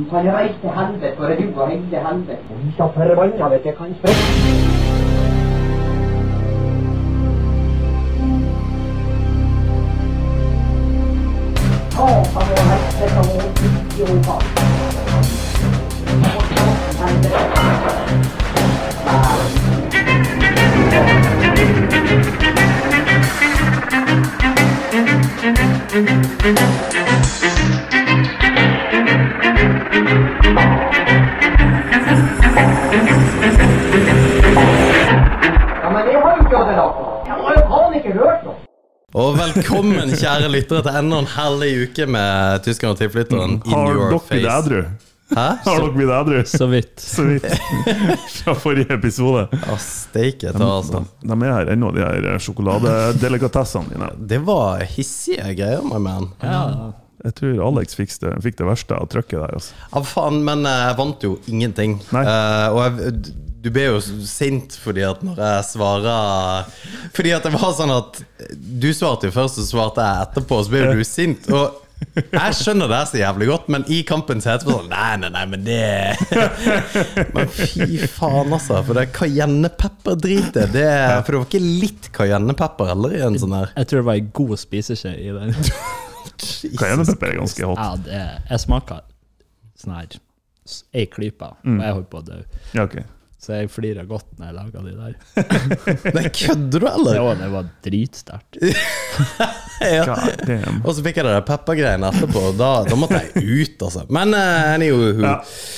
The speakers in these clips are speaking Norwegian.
Du kan reise til helvete, for du og hele helvete. Vi skal forbanna vet jeg kan sprekke. Satan og helvete og har jo noe. Jeg har jo faen ikke hørt noe. Og velkommen, kjære lyttere, til enda en herlig uke med tyskerne og tilflytteren in Har your dere blitt edru? Hæ? Har dere blitt edru? Så vidt. Så vidt. Fra forrige episode. Å, steike ta, altså. De, de er her ennå, de her sjokoladedelikatessene dine. Det var hissige greier, my man. Ja. Jeg tror Alex fikk det, fikk det verste av trøkket der. Altså. Ja, faen, men eh, jeg vant jo ingenting. Nei. Uh, og jeg, du ble jo sint fordi at når jeg svarer Fordi at det var sånn at du svarte jo først, så svarte jeg etterpå, så ble du sint. Og jeg skjønner det så jævlig godt, men i kampen så heter det sånn Nei, nei, nei, men det Men fy faen, altså. For det cayennepepper-dritet, For det var ikke litt cayennepepper heller i en sånn her. Jeg tror det var ei god spiseskje i den. Cayennepepper er ganske hot. Ja, det, jeg smaker sånn her ei klype, og jeg holdt på å dø. Ja, ok. Så jeg flirer godt når jeg lager de der. Nei, kødder du, eller? Ja, det var dritsterkt. Ja. Og så fikk jeg det peppergreiene etterpå, og da, da måtte jeg ut, altså. Men uh, anywho. Ja,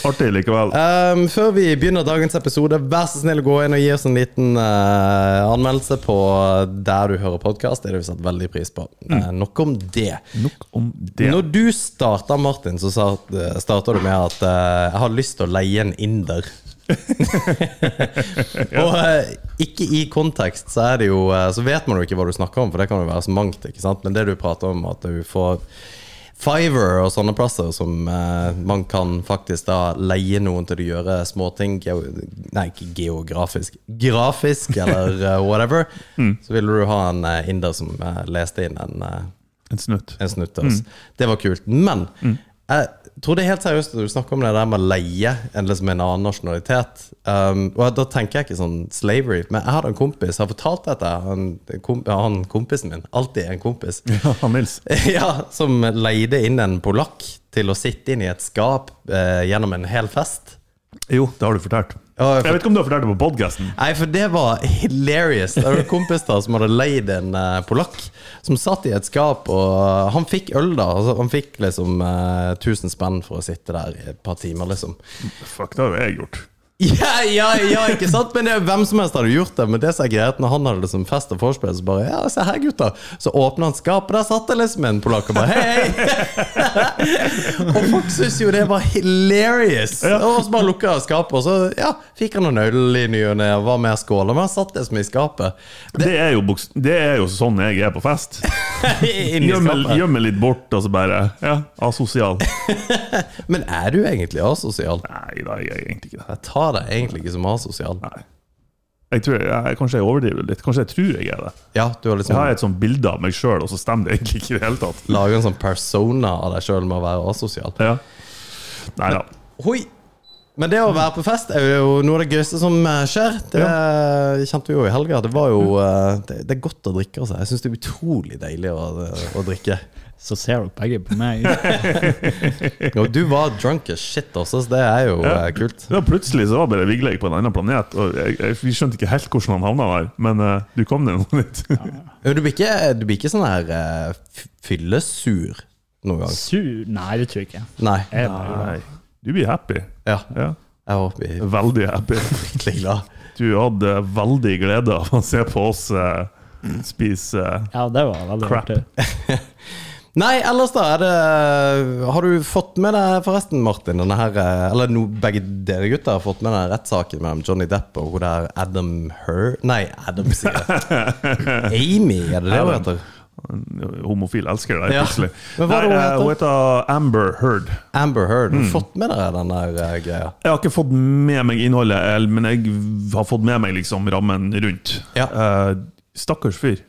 artig likevel. Um, før vi begynner dagens episode, vær så snill å gå inn og gi oss en liten uh, anmeldelse på der du hører podkast. Det har vi satt veldig pris på. Eh, nok om det. Nok om det. Når du starta, Martin, så sa- starta du med at jeg har lyst til å leie en inder. Og eh, ikke i kontekst så det jo eh, Så vet man jo ikke hva du snakker om, for det kan jo være så mangt. ikke sant? Men det du prater om, at du får Fiver og sånne plasser som eh, man kan faktisk da leie noen til å gjøre småting geo Nei, ikke geografisk. Grafisk eller uh, whatever. Så ville du ha en inder som leste inn en En snutt. en snutt oss. Det var kult. Men jeg tror det er helt seriøst at du snakker om det der med å leie en, liksom en annen nasjonalitet. Um, og da tenker jeg ikke sånn slavery. Men jeg hadde en kompis, jeg har fortalt dette. Han, kom, han kompisen min, alltid en kompis, Ja, han Nils. ja, som leide inn en polakk til å sitte inn i et skap eh, gjennom en hel fest. Jo, det har du fortalt. Jeg vet ikke om du har fortalt det på podkasten. Nei, for det var hilarious. Det var en kompis da som hadde leid en eh, polakk som satt i et skap, og han fikk øl, da. Altså, han fikk liksom eh, 1000 spenn for å sitte der i et par timer, liksom. Fuck, det har jo jeg gjort. Ja, ja, ja, ikke sant? Men det, er hvem som helst hadde gjort det. Men det som er greit, når han hadde liksom fest og vorspiel, så bare Ja, se her, gutta. Så åpna han skapet, der satt det liksom en polakk og bare Hei, hei! og folk syntes jo det var hilarious. Ja. Og så bare lukka skapet, og så ja, fikk han noen øl i ny og ne, var med og skåla. Men han satt liksom i skapet. Det er, jo det er jo sånn jeg er på fest. Gjør meg litt bort, og så bare Ja, asosial. Men er du egentlig asosial? Nei da, jeg er egentlig ikke det. Jeg tar deg egentlig ikke som asosial. Nei. Jeg tror jeg, jeg, kanskje jeg overdriver litt. Kanskje jeg tror jeg er det. Ja, du har Jeg liksom har et sånt bilde av meg sjøl, og så stemmer det egentlig ikke i det hele tatt. Lage en sånn persona av deg sjøl med å være asosial. Ja. Nei da. Hoi! Men det å være på fest er jo noe av det gøyeste som eh, skjer. Det kjente vi jo i helga. Det var jo eh, Det, det er godt å drikke. Altså. Jeg syns det er utrolig deilig å, å drikke. Så ser dere begge på meg. jo, du var drunk as shit også, så det er jo Ja. eh, kult. Ja, plutselig så var bare Vigleik på en annen planet, og jeg, jeg, vi skjønte ikke helt hvordan han havna der. Men uh, du kom deg noe litt. ja. du blir ikke, du blir ikke sånn her uh, fyllesur noen gang? Sur Nei, det tror jeg ikke. Nei. Jeg bare Nei. Du blir happy. Ja. Ja. Jeg håper Veldig happy. Du hadde veldig glede av å se på oss uh, spise eh, Ja, det var veldig Crap. Nei, ellers da er det Har du fått med deg forresten, Martin, denne her eh, Eller no, begge dere gutter har fått med deg rettssaken mellom Johnny Depp og hun der Adam Her... Nei, Adam sier. Amy, er det det hun heter? homofil elsker deg, Ja. plutselig. Er Nei, hun eh, heter? hun heter Amber Heard. Amber Heard. Har du fått med deg den der eh, greia? Jeg har ikke fått med meg innholdet, men jeg har fått med meg liksom rammen rundt. Ja. Stakkars fyr.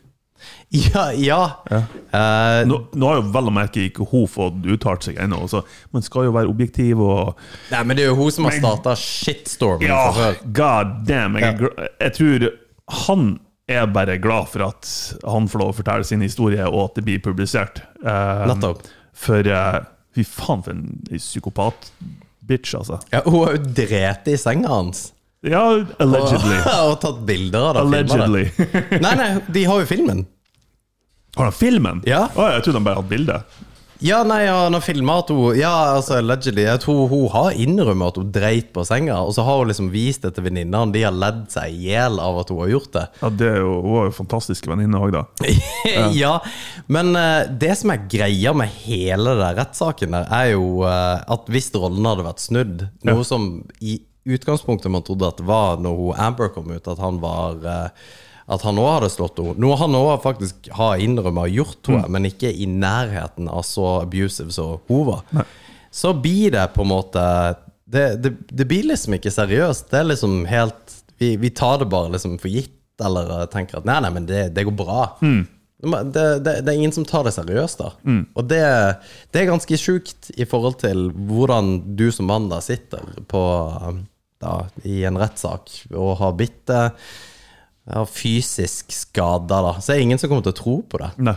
Ja, ja. Eh, Nå, nå har jo vel å merke ikke hun fått uttalt seg ennå, så man skal jo være objektiv og nei, men det er jo hun som har starta shitstormen Ja, før. god damn! Jeg, er jeg tror han er bare glad for at han får lov å fortelle sin historie, og at det blir publisert. Uh. For uh, fy faen, for en psykopat-bitch, altså. Ja, hun har jo drept i senga hans. Ja, allegedly. Og, og tatt bilder av det. Allegedly. Nei, nei, de har jo filmen. Har han filmen? Ja. Å, jeg trodde han bare hadde bilde. Ja, nei, han har filma at hun Ja, altså, allegedly. Jeg tror hun har innrømmet at hun dreit på senga, og så har hun liksom vist det til venninnene. De har ledd seg i hjel av at hun har gjort det. Ja, det er jo, Hun har jo fantastiske venninner òg, da. ja, men eh, det som er greia med hele den rettssaken der, er jo eh, at hvis rollen hadde vært snudd, noe som i utgangspunktet man trodde at det var når hun Amber kom ut, at han var eh, at han òg hadde slått henne. Noe han òg faktisk har innrømmet og gjort henne, men ikke i nærheten av så abusive som hun var. Så blir det på en måte det, det, det blir liksom ikke seriøst. Det er liksom helt Vi, vi tar det bare liksom for gitt, eller tenker at nei, nei, men det, det går bra. Mm. Det, det, det er ingen som tar det seriøst, da. Og det, det er ganske sjukt i forhold til hvordan du som mann da sitter på da, i en rettssak og har bitt eh, ja, fysisk skada, da. Så er det ingen som kommer til å tro på det. Nei.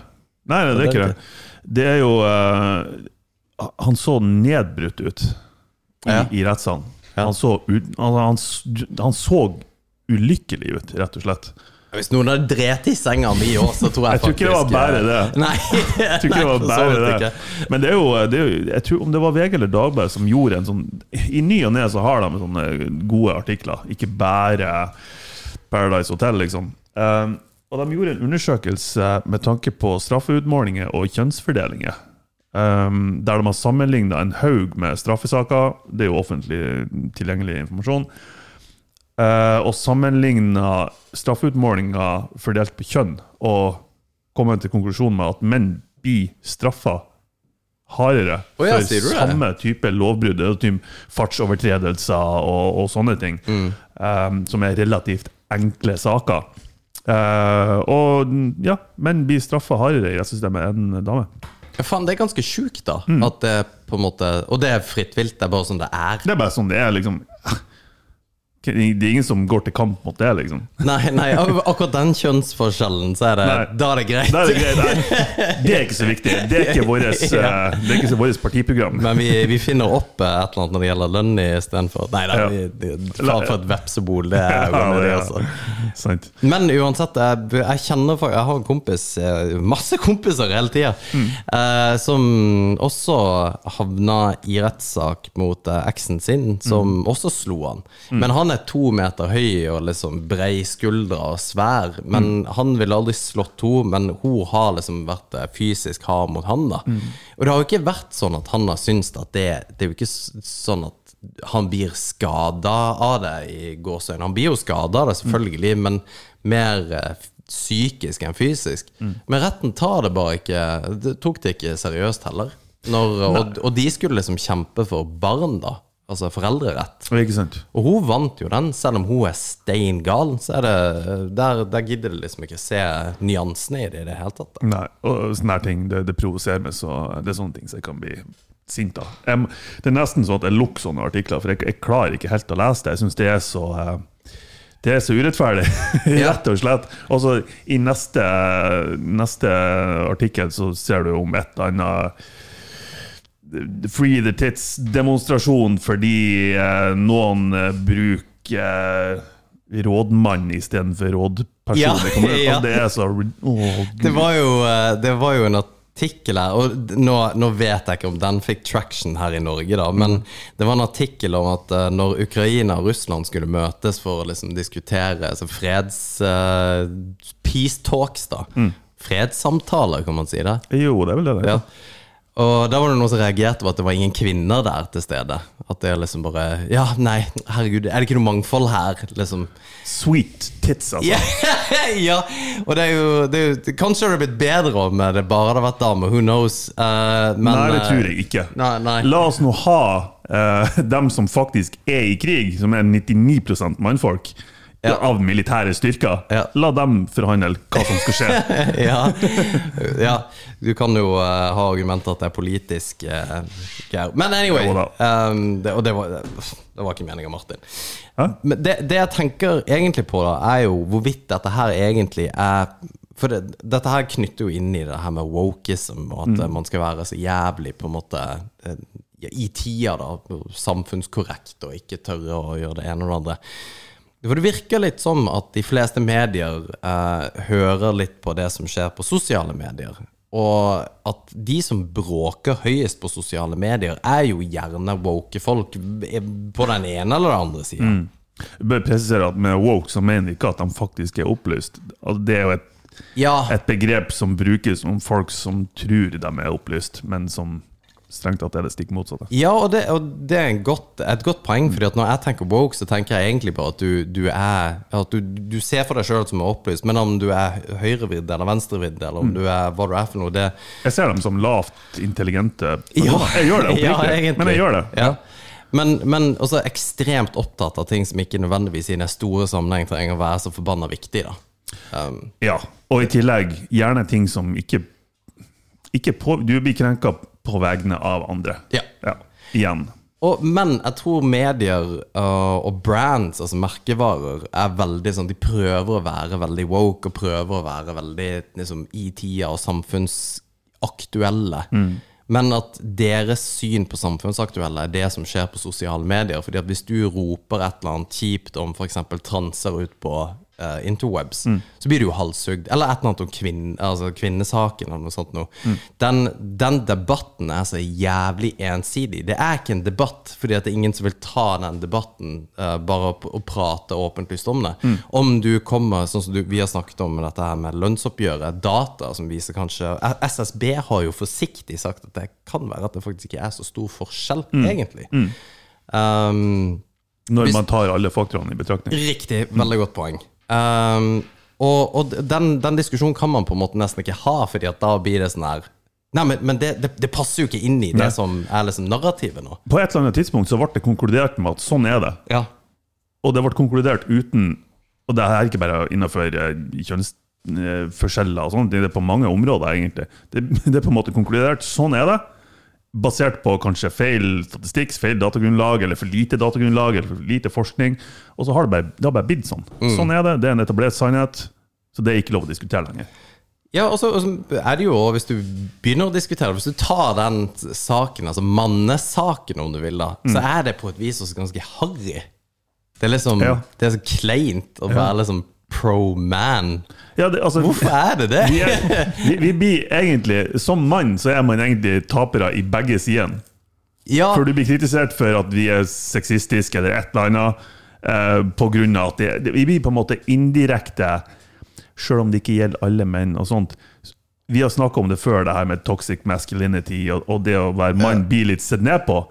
Nei, nei, det er ikke det. Det er jo uh, Han så nedbrutt ut i, Ja. i rettssalen. Ja. Han, så han, han, så ulykkelig ut, rett og slett. Hvis noen hadde drept i senga mi òg, så tror jeg, Jeg tror ikke det var faktisk bare det. Nei, Jeg tror ikke det var bare det. Men det er jo, det er jo jeg tror Om det var VG eller Dagbladet som gjorde en sånn I ny og ne så har de sånne gode artikler, ikke bare Paradise Hotel, liksom. Um, og de gjorde en undersøkelse med tanke på straffeutmålinger og kjønnsfordelinger. Um, der de har sammenligna en haug med straffesaker, det er jo offentlig tilgjengelig informasjon, uh, og sammenligna straffeutmålinger fordelt på kjønn, og kommet til konklusjonen med at menn blir straffa hardere oh, ja, for samme det? type lovbrudd, er fartsovertredelser og, og sånne ting, Mm. um, som er relativt enkle saker. Uh, og ja, menn blir straffa hardere i rettssystemet enn damer. Ja, faen, det er ganske sjukt, da. Mm. At det på en måte Og det er fritt vilt. Det er bare sånn det er. Det er bare sånn det er, liksom. Det er ingen som går til kamp mot det, liksom. Nei, nei, akkurat den kjønnsforskjellen, så er det Nei. Da er det greit. Det er, greit, det er ikke så viktig. Det er ikke vårt Ja. det er vårt partiprogram. Men vi, vi finner opp eh, et eller annet når det gjelder lønn istedenfor. Nei da, Ja. vi- det- faen for et vepsebol, det er jo Ja, det, altså. Men uansett, jeg, jeg kjenner for, Jeg har en kompis, eh, masse kompiser hele tida, eh, som også havna i rettssak mot eh, eksen sin, som også slo han. Men han er to meter høy og liksom brei skuldre og svær. Men han ville aldri slått henne, men hun har liksom vært eh, fysisk hard mot han. da Og det har jo ikke vært sånn at han har syntes at det Det er jo ikke sånn at han blir skada av det i gåseøynene. Han blir jo skada av det, selvfølgelig, men mer eh, psykisk enn fysisk. Men retten tar det bare ikke det Tok det ikke seriøst heller. Når, og, og de skulle liksom kjempe for barn, da. Altså foreldrerett. Ikke sant? Og hun vant jo den, selv om hun er stein gal. Så er det Der, der gidder de liksom ikke se nyansene i det i det hele tatt. da. Nei, og sånne her ting, det, det provoserer meg, så det er sånne ting som jeg kan bli sint av. Jeg, det er nesten sånn at jeg lukker sånne artikler, for jeg, jeg klarer ikke helt å lese det. Jeg syns det er så eh, det er så urettferdig, rett og slett. Og så I neste, neste artikkel så ser du om et annet Free the Tits-demonstrasjon fordi eh, noen eh, bruker eh, rådmann istedenfor rådperson. Ja, Det kommer- ja. altså, det er så Det var jo, eh, det var jo en, artikkel her, og nå, nå vet jeg ikke om den fikk traction her i Norge, da, men det var en artikkel om at eh, når Ukraina og Russland skulle møtes for å liksom diskutere altså freds... uh, peace talks, da. Fredssamtaler, kan man si det. Jo, det er vel det det Ja. Og da var det noen som reagerte på at det var ingen kvinner der til stede. At det er liksom bare Ja, nei, herregud, er det ikke noe mangfold her? Liksom. Sweet tits, altså. Ja, ja. og det er jo, det er jo Kanskje det hadde blitt bedre om det bare hadde vært damer. Who knows? Uh, men, nei, det eh, tror jeg ikke. Nei, nei. La oss nå ha uh, dem som faktisk er i krig, som er 99% mannfolk Ja. av militære styrker. Ja. La dem forhandle hva som skal skje. ja. ja. Du kan jo uh, ha argumenter at det er politisk uh. Men anyway. Ehm, det, og det var, det var ikke meninga, Martin. Men det, det jeg tenker egentlig på, da, er jo hvorvidt dette her egentlig er For det, dette her knytter jo inn i det her med wokeism, og at mm. man skal være så jævlig på en måte eh, i tida, da. Samfunnskorrekt og ikke tørre å gjøre det ene og det andre. For det virker litt som at de fleste medier eh, hører litt på det som skjer på sosiale medier. Og at de som bråker høyest på sosiale medier, er jo gjerne woke folk eh, på den ene eller den andre sida. Jeg bør presisere at Med woke så mener vi ikke at de faktisk er opplyst. Det er jo et, Ja, et begrep som brukes om folk som tror de er opplyst, men som strengt tatt er det stikk motsatte. ja og, det, og det er en godt, et godt poeng. Fordi at når jeg tenker woke, så tenker jeg egentlig på at du, du er At du, du ser for deg sjøl som er opplyst, men om du er høyrevridd eller venstrevridd, eller om du er hva du er for noe, det Jeg ser dem som lavt intelligente. Ja. Jeg gjør det oppriktig, ja, men jeg gjør det. Ja. Men, men også ekstremt opptatt av ting som ikke nødvendigvis i den store sammenheng trenger å være så forbanna viktig. da um, Ja, og i tillegg gjerne ting som ikke, ikke på, Du blir krenka på vegne av andre. Ja. Igjen. Og, men jeg tror medier uh, og brands, altså merkevarer, er veldig sånn De prøver å være veldig woke og prøver å være veldig liksom, i tida og samfunnsaktuelle. Men at deres syn på samfunnsaktuelle er det som skjer på sosiale medier. Fordi at hvis du roper et eller annet kjipt om f.eks. transer ut på uh, interwebs, så blir du jo halshugd. Eller et eller annet om kvinne, altså kvinnesaken eller noe sånt noe. Den, den debatten er så jævlig ensidig. Det er ikke en debatt, fordi det er ingen som vil ta den debatten uh, bare å prate åpenlyst om det. Om du kommer, sånn som du, vi har snakket om dette her med lønnsoppgjøret, data som viser kanskje SSB har jo forsiktig sagt at det kan være at det faktisk ikke er så stor forskjell, egentlig. Um, Når man tar alle faktorene i betraktning. Riktig. Veldig godt poeng. Um, og og den, den diskusjonen kan man på en måte nesten ikke ha, Fordi at da blir det sånn her Nei, men, men det, det, det passer jo ikke inn i det Nei. som er liksom narrativet nå. På et eller annet tidspunkt så ble det konkludert med at sånn er det. Ja. Og det ble konkludert uten Og det er ikke bare innenfor eh, kjønnsforskjeller og sånt, det er på mange områder, egentlig. Det, det er på en måte konkludert. Sånn er det. Basert på kanskje feil statistikk, feil datagrunnlag, eller for lite datagrunnlag, eller for lite forskning. Og så har det bare, det har bare blitt sånn. Sånn er det. Det er en etablert sannhet. Så det er ikke lov å diskutere lenger. Ja, og så er det jo Hvis du begynner å diskutere Hvis du tar den saken, altså mannesaken, om du vil, da, så er det på et vis også ganske harry. Det er liksom Ja. Det er så kleint å være liksom pro man. Ja, altså, Hvorfor er det det? vi, er, vi, vi blir egentlig Som mann så er man egentlig tapere i begge sidene. Ja, For du blir kritisert for at vi er sexistiske eller et eller annet. Eh, på grunn av at det, Vi blir på en måte indirekte, sjøl om det ikke gjelder alle menn. og sånt. Vi har snakka om det før, det her med toxic masculinity og, og det å være mann blir litt sett ned på.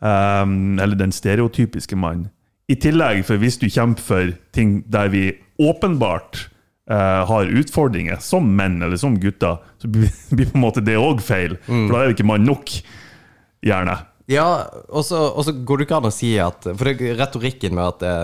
Um, eller den stereotypiske mann. I tillegg, for hvis du kjemper for ting der vi åpenbart eh, har utfordringer, som menn eller som gutter, så blir, på en måte det òg feil. For da er det ikke mann nok. Gjerne. Ja, og så, går det ikke an å si at For det retorikken med at det,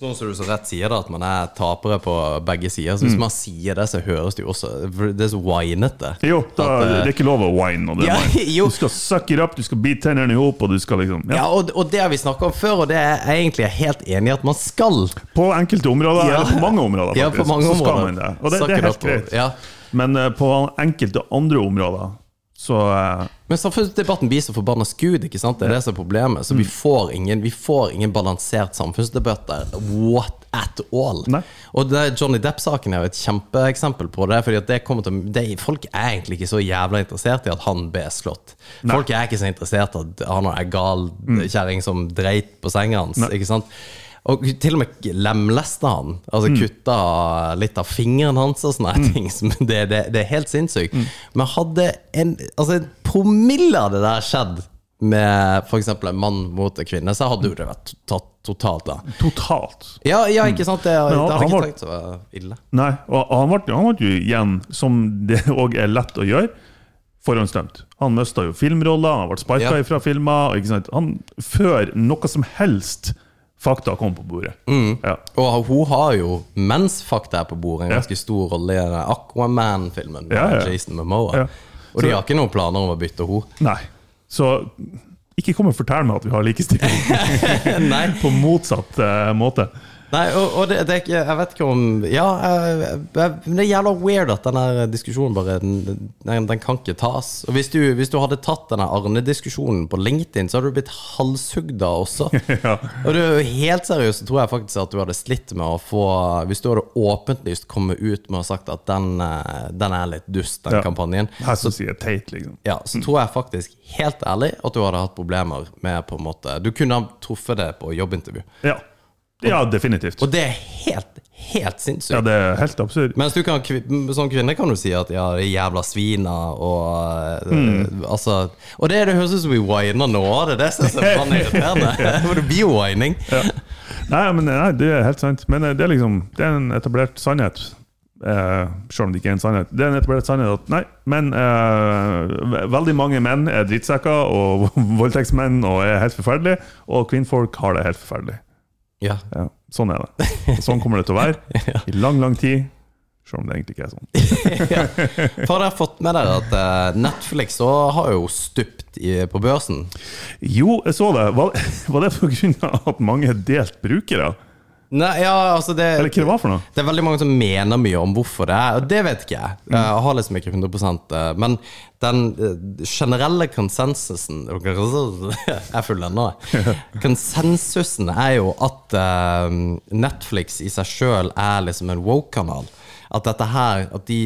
Sånn som du så rett sier, da at man er tapere på begge sider. Så hvis man sier det, så høres det jo også Det er så winete. Jo, da, At, eh, det er ikke lov å wine når det er Ja, jo. Du skal suck it up, du skal bite tennene i hop, og du skal liksom ja. Ja, og, og det har vi snakka om før, og det er jeg egentlig helt enig i at man skal. På enkelte områder, Ja. eller på mange områder, faktisk, Ja, på mange så skal man det. Og det, det er helt greit. Ja. Men uh, på enkelte andre områder så eh, Men samfunnsdebatten blir så forbanna skud, ikke sant? Det er det som er problemet. Så vi får ingen, vi får ingen balansert samfunnsdebatt der. What at all. Nei. Og det, Johnny Depp-saken er jo et kjempeeksempel på det. Fordi at det kommer til det, Folk er egentlig ikke så jævla interessert i at han ble slått. Folk er ikke så interessert i at han er gal Mm. kjerring som dreit på senga hans. Ikke sant? Og til og med lemlesta han. Altså Mm. Kutta litt av fingeren hans og sånne ting. Det, det, det er helt sinnssykt. Mm. Men hadde en, altså en promille av det der skjedd med f.eks. en mann mot en kvinne, så hadde jo det vært tatt totalt da. Totalt. Ja, ja, ikke sant? Det, det hadde han ikke tenkt så ille. Nei, og han ble, han ble jo igjen, som det òg er lett å gjøre, forhåndsdømt. Han mista jo filmroller, han ble sparka Ja. ifra filmer. Han, før noe som helst fakta kom på bordet. Mm. Ja. Og hun har jo, mens fakta er på bordet, en ganske stor rolle i den Aquaman-filmen med Ja, ja. Jason Momoa. Ja. Og de har ikke noen planer om å bytte henne. Nei. Så ikke kom og fortell meg at vi har likestilling på motsatt uh, måte. Nei, og, og det, det er ikke Jeg vet ikke om Ja, jeg, jeg, men det er jævla weird at denne diskusjonen bare Den, den, kan ikke tas. Og hvis du, hvis du hadde tatt denne Arne-diskusjonen på LinkedIn, så hadde du blitt halshugd av også. Ja. Og du, helt seriøst så tror jeg faktisk at du hadde slitt med å få Hvis du hadde åpenlyst kommet ut med å sagt at den, eh, den er litt dust, den Ja. kampanjen, Her som sier teit, liksom. ja, så tror jeg faktisk, helt ærlig, at du hadde hatt problemer med på en måte Du kunne ha truffet det på jobbintervju. Ja. Ja, definitivt. Og det er helt, helt sinnssykt. Ja, det er helt absurd. Mens du kan, som kvinne kan du si at ja, jævla svina og Mm. uh, Altså Og det, det høres ut som vi whiner nå, det er det som er så irriterende. For det blir jo whining. Nei, men nei, det er helt sant. Men eh, det er liksom Det er en etablert sannhet. Eh, selv om det ikke er en sannhet. Det er en etablert sannhet at nei, men eh, veldig mange menn er drittsekker og voldtektsmenn og er helt forferdelige, og kvinnfolk har det helt forferdelig. Ja. Ja, sånn er det. Og sånn kommer det til å være i lang, lang tid. Selv om det egentlig ikke er sånn. For dere har fått med dere at eh, Netflix har jo stupt i, på børsen. Jo, jeg så det. Var, var det pga. at mange er delt brukere? Nei, ja, altså det Eller hva det var for noe? Det er veldig mange som mener mye om hvorfor det er, og det vet ikke jeg. Jeg har liksom ikke 100% Men den eh, generelle konsensusen Jeg full ennå. Konsensusen er jo at eh, Netflix i seg sjøl er liksom en woke-kanal. At dette her At de,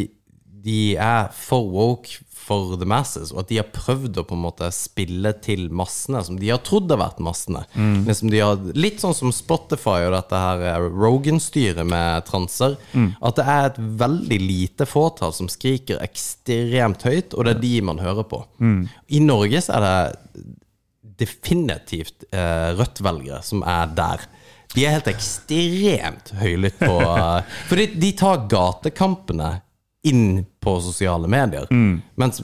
de er for woke for the masses, og at de har prøvd å på en måte spille til massene, som de har trodd har vært massene. Liksom de har, litt sånn som Spotify og dette her eh, Rogan-styret med transer. At det er et veldig lite fåtall som skriker ekstremt høyt, og det er de man hører på. I Norge så er det definitivt eh, Rødt-velgere som er der. De er helt ekstremt høylytt på eh, For de, de tar gatekampene inn på sosiale medier. Mens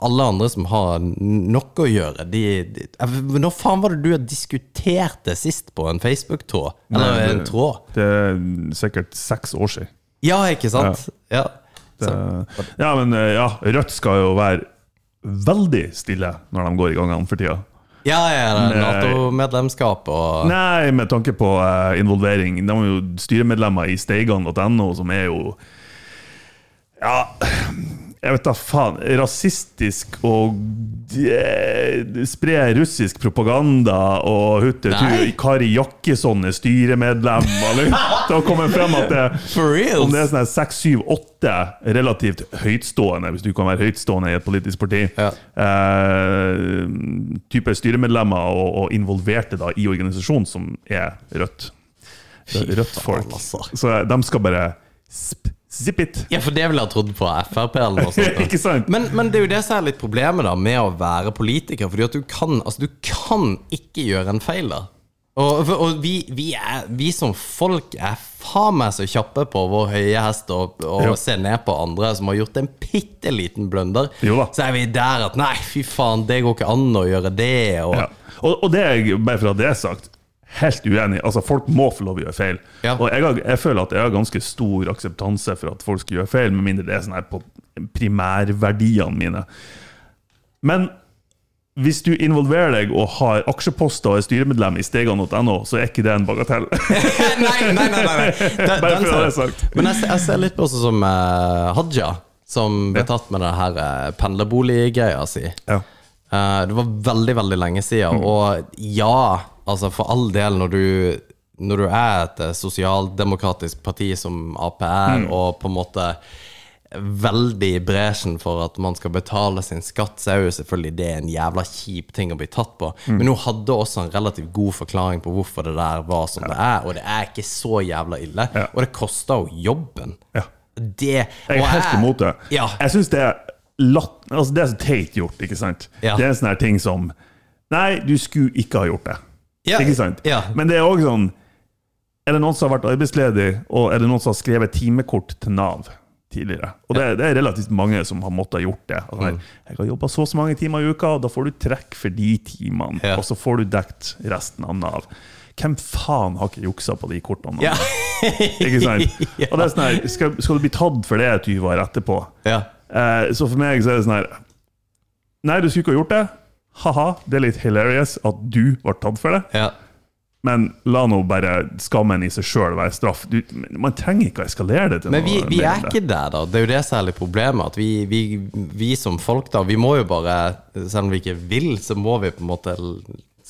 alle andre som har noe å gjøre, de, de eh, Når faen var det du diskuterte sist på en Facebook-tråd? Eller Nei, en det- tråd? Det er sikkert seks år siden. Ja, ikke sant? Ja. ja. Det, ja, men eh, ja, Rødt skal jo være veldig stille når de går i gangene for tida. ja, ja, det. Nato-medlemskap og Nei, med tanke på eh, involvering. De er jo styremedlemmer i steigan.no, som er jo Ja, jeg vet da faen. Rasistisk og eh, spre russisk propaganda og hutte Nei. Kari Jakkesson er styremedlem. Eller, det har kommet frem at det For? Om det er sånn seks, syv, åtte relativt høytstående, hvis du kan være høytstående i et politisk parti, Ja. eh, type styremedlemmer og, og involverte da i organisasjonen som er Rødt. Rødt folk. altså. Så de skal bare sp zip it. Ja, for det ville jeg trodd på Frp eller noe sånt. Ikke sant? Men, men det er jo det som er litt problemet da med å være politiker. Fordi at du kan, altså, du kan ikke gjøre en feil da. Og, og vi, vi, er, vi som folk er faen meg så kjappe på vår høye hest og, og se ned på andre som har gjort en bitte liten blunder. Jo da. Så er vi der at nei, fy faen, det går ikke an å gjøre det. Og, Ja. Og, og det er bare for at det er sagt, helt uenig. Altså, folk må få lov å gjøre feil. Ja. Og jeg, har, jeg føler at jeg har ganske stor akseptanse for at folk skal gjøre feil, med mindre det er sånn her på primærverdiene mine. Men hvis du involverer deg og har aksjeposter og er styremedlem i stegan.no, så er ikke det en bagatell. nei, nei, nei, nei. Den, Bare for å ha det sagt. Men jeg, jeg ser litt på sånn som uh, Haja, som ble tatt med det her uh, pendlerboliggreia si. Ja. Uh, det var veldig, veldig lenge siden. Og ja, altså for all del, når du når du er et eh, sosialdemokratisk parti som Ap er, og på en måte veldig i bresjen for at man skal betale sin skatt, så er jo selvfølgelig det en jævla kjip ting å bli tatt på. Men hun hadde også en relativt god forklaring på hvorfor det der var som det er, og det er ikke så jævla ille. Ja. Og det koster jo jobben. Ja. Det Jeg er helt imot det. Ja. Jeg syns det er latt, altså det er så teit gjort, ikke sant? Ja. Det er en sånn her ting som Nei, du skulle ikke ha gjort det. Ja, Ikke sant? ja. Men det er òg sånn Er det noen som har vært arbeidsledig, og er det noen som har skrevet timekort til Nav tidligere? Og det, det er relativt mange som har måttet ha gjort det. Altså, Mm. Jeg har jobba så så mange timer i uka, og da får du trekk for de timene. Ja. Og så får du dekt resten av Nav. Hvem faen har ikke juksa på de kortene? Ja. Ikke sant? Og det er sånn her, skal, skal du bli tatt for det 20 år etterpå? ja. Eh, så for meg så er det sånn her Nei, du skulle ikke ha gjort det. Ha-ha, det er litt hilarious at du ble tatt for det. ja. Men la nå bare skammen i seg sjøl være straff. Du, man trenger ikke å eskalere det til Men vi, vi er ikke der, da. Det er jo det er problemet. At vi, vi, vi som folk, da, vi må jo bare Selv om vi ikke vil, så må vi på en måte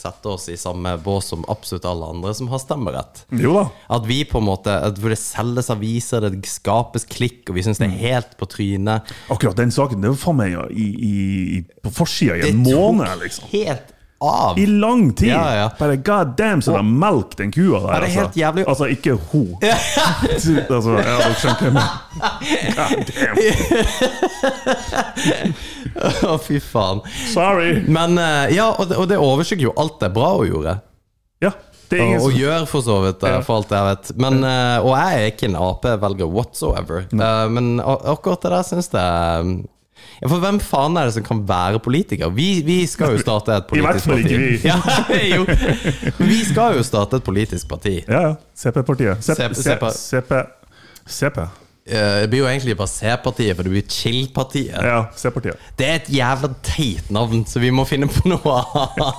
sette oss i samme bås som absolutt alle andre som har stemmerett. Jo da. At vi på en måte At det selges aviser, det skapes klikk, og vi syns det Mm. er helt på trynet. Akkurat den saken, det var faen meg i, i, i, på forsida i en måned, liksom. helt av. I lang tid! Ja, ja. Bare god damn, så de melk den kua der. Er det er helt altså. jævlig. altså, ikke ho. altså, ja, dere skjønte mener. God damn. Å, fy faen. Sorry. Men eh, ja, og det, og det overskygger jo alt det bra hun gjorde. Ja, det er Og, ingen og som gjør for så vidt, eh, Ja. for alt jeg vet. Men, eh, og jeg er ikke en Ap-velger whatsoever. Eh, men a- akkurat det der syns jeg ja, For hvem faen er det som kan være politiker? Vi, vi skal jo starte et I hvert politisk fall parti. ikke vi. Ja, jo. Vi skal jo starte et politisk parti. Ja, ja. CP-partiet. CP. CP. CP. CP. Eh, Det blir jo egentlig bare C-partiet, for det blir Chill-partiet. Ja, C-partiet. Det er et jævla teit navn, så vi må finne på noe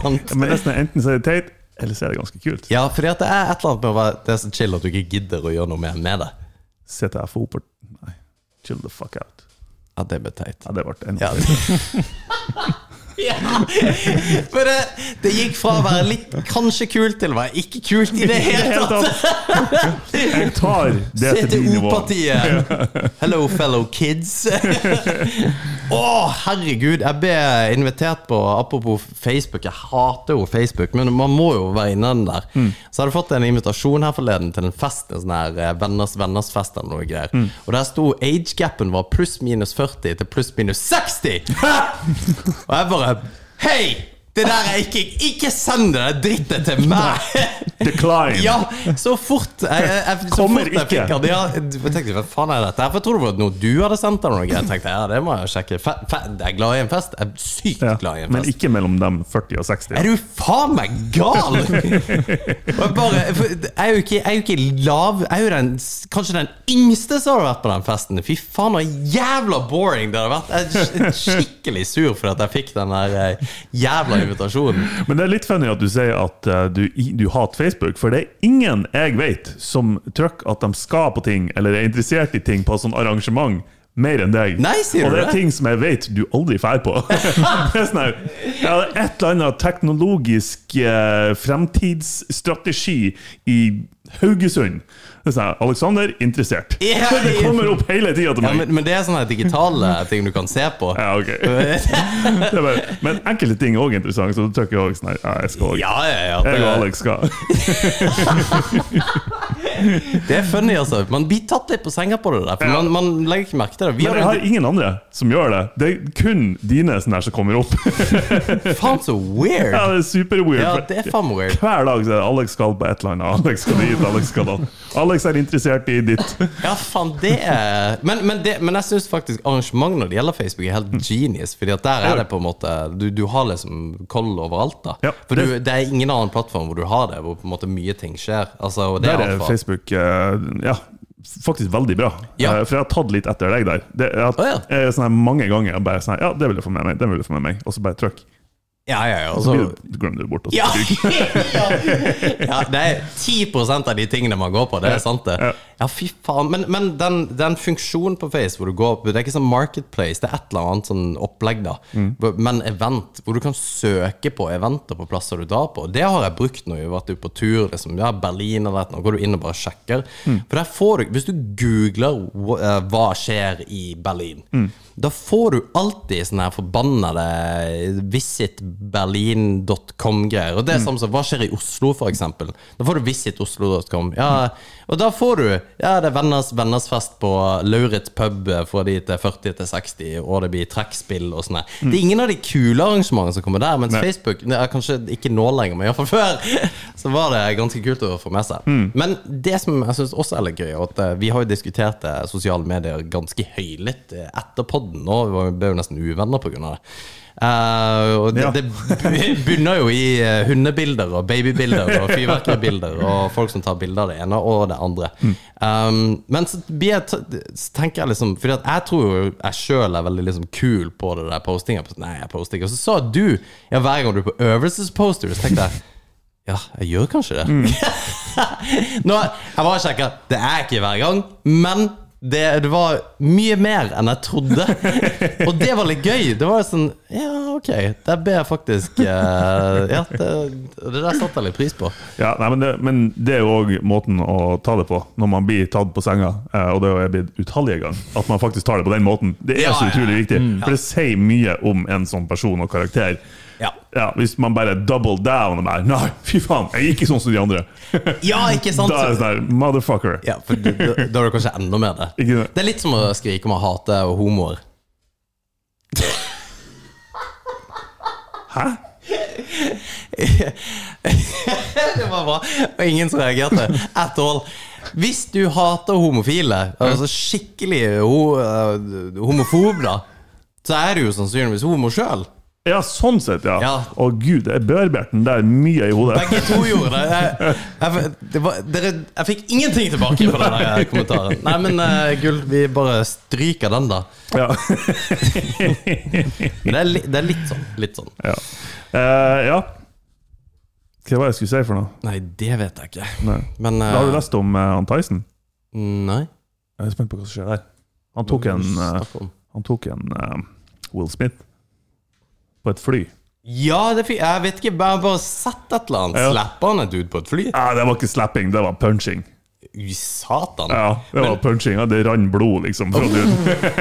annet. Men nesten enten så er det teit, eller så er det ganske kult. Ja, fordi at det er et eller annet med å være det er så chill at du ikke gidder å gjøre noe mer med det. CTFO på Nei, chill the fuck out. Ja, det ble teit. Ja, det ble enda Ja. Ja, for det, det gikk fra å være litt kanskje kult til å være ikke kult i det hele tatt. Jeg tar det til din nivå. CTO-partiet. Hello, fellow kids. Å, herregud. Jeg ble invitert på Apropos Facebook. Jeg hater jo Facebook, men man må jo være inne der. Mm. Så hadde jeg fått en invitasjon her forleden til en fest, en sånn her eh, venners venners fest eller noe greier. Mm. Og der sto age-gapen var pluss minus 40 til pluss minus 60! Og jeg bare Hei! Det der er ikke Ikke send det drittet til meg! Decline. Ja, så fort jeg, jeg, så Kommer fort jeg ikke. fikk ja, jeg tenkte, hva faen er dette? For jeg trodde det var noe du hadde sendt eller noe. Jeg tenkte, ja, det må jeg sjekke. Fe, fe, jeg er glad i en fest. Jeg er sykt Ja, glad i en fest. men ikke mellom dem 40 og 60. Er du faen meg gal?! Jeg, bare, jeg, er jo ikke, jeg er jo ikke lav Jeg er jo den, kanskje den yngste som har vært på den festen. Fy faen, så jævla boring det har vært. Jeg er skikkelig sur for at jeg fikk den der eh, invitasjonen. Men det er litt funny at du sier at eh, du, du hater Facebook, for det er ingen jeg vet som trykker at de skal på ting, eller er interessert i ting på et sånt arrangement. Mer enn deg. Nei, sier og det er det? ting som jeg vet du aldri drar på. det er sånn her, jeg er et eller annet teknologisk eh, fremtidsstrategi i Haugesund. Det sa jeg her, Alexander, interessert. så det kommer opp hele tida til Ja, meg. men, men det er sånne digitale ting du kan se på. Ja, ok. Det bare, men enkelte ting er òg interessant, så du trykker òg sånn her Ja, jeg skal òg. Ja, ja, ja. Jeg og Alex skal. det er funny, altså. Man blir tatt litt på senga på det der. For man, man legger ikke merke til det. Vi Men jeg har har ingen andre som gjør det. Det er kun dine sånne her som kommer opp. Faen, så weird! Ja, det er super-weird. Ja, det er faen weird. Hver dag så er det Alex skal på et eller annet. Alex skal dit, Alex skal da. Alex er interessert i ditt. Ja, faen, det er Men, men, det, men jeg syns faktisk arrangement når det gjelder Facebook, er helt genius. Fordi at der er det på en måte Du, du har liksom koll overalt, da. Ja, For du, det- er ingen annen plattform hvor du har det, hvor på en måte mye ting skjer. Altså, det Der er er alfa. Facebook eh, ja, faktisk veldig bra. Ja. Eh, For jeg har tatt litt etter deg der. Det, jeg, oh, ja. jeg, sånn mange ganger bare sånn Ja, det vil jeg få med meg. Det vil jeg få med meg. Og så bare trykk. Ja, ja, ja. Og så Altså, glemmer du bort. Ja. ja. ja, det er 10 av de tingene man går på. Det er sant, det. Ja. Fy faen. Men, men den, den funksjonen på Face hvor du går på Det er ikke sånn Marketplace, det er et eller annet sånn opplegg, da. Mm. Men event, hvor du kan søke på eventer på plasser du drar på. Det har jeg brukt når jeg har vært ute på tur. Liksom, ja, Berlin eller noe. Går du inn og bare sjekker. For der får du Hvis du googler eh, 'hva skjer i Berlin', da får du alltid sånne her forbannede visitberlin.com-greier. Og det er samme som 'hva skjer i Oslo', for eksempel. Da får du visitoslo.com. Ja, og da får du Ja, det er venners venners fest på Lauritz pub fra de til 40 til 60, og det blir trekkspill og sånn. Mm. Det er ingen av de kule arrangementene som kommer der, mens Nei. Facebook er Kanskje ikke nå lenger, men iallfall før, så var det ganske kult å få med seg. Men det som jeg syns også er litt gøy, at eh, vi har jo diskutert eh, sosiale medier ganske høylytt eh, etter podden. Nå vi ble jo nesten uvenner pga. det. Uh, og det, Ja. det bunner jo i hundebilder og babybilder og fyrverkeribilder og folk som tar bilder av det ene og det andre. Um, men så, tenker jeg liksom Fordi at jeg tror jo jeg sjøl er veldig liksom kul på det der postinga. Nei, jeg poster ikke. Og så sa du ja, hver gang du er på øvelsesposter, så tenkte jeg ja, jeg gjør kanskje det. Nå, jeg var sjekka. Det er ikke hver gang, men det, det var mye mer enn jeg trodde. Og det var litt gøy. Det var sånn Ja, ok. Der ber jeg faktisk eh, Ja, det, det der satte jeg litt pris på. Ja, nei, men, det, men det er jo òg måten å ta det på, når man blir tatt på senga. eh, Og det er blitt utallige ganger. At man faktisk tar det på den måten. Det er Ja, så utrolig ja. viktig. For det sier mye om en sånn person og karakter. Ja. Ja, Hvis man bare double down og bare Nei, fy faen, jeg er ikke sånn som de andre. Ja, ikke sant? Da er det sånn motherfucker. Ja, for da, er det kanskje enda mer det. Ikke det? Det er litt som å skrike om å hate og homoer. Hæ? det var bra. Og ingen som reagerte. At all. Hvis du hater homofile, altså skikkelig ho eh, homofob, da, så er du jo sannsynligvis homo sjøl. Ja, sånn sett, ja. Ja. Å gud, det er børberten der mye i hodet. Begge to gjorde det. Jeg, jeg, det var, dere, jeg fikk ingenting tilbake på den der kommentaren. Nei, men uh, Gull, vi bare stryker den, da. Ja. Men det er, li, det er litt sånn. Litt sånn. ja. Uh, ja. Hva var det jeg skulle si for noe? Nei, det vet jeg ikke. Nei. Men eh, Har du lest om uh, han Tyson? Nei. Jeg er spent på hva som skjer der. Han tok en, han tok en Will Smith på et fly. Ja, det fikk, jeg vet ikke. Jeg bare sett et eller annet. Ja. Slapper han et ut på et fly? Ja, det var ikke slapping, det var punching. Ui, satan. Ja, det var punching, ja, Det rant blod, liksom. Fra.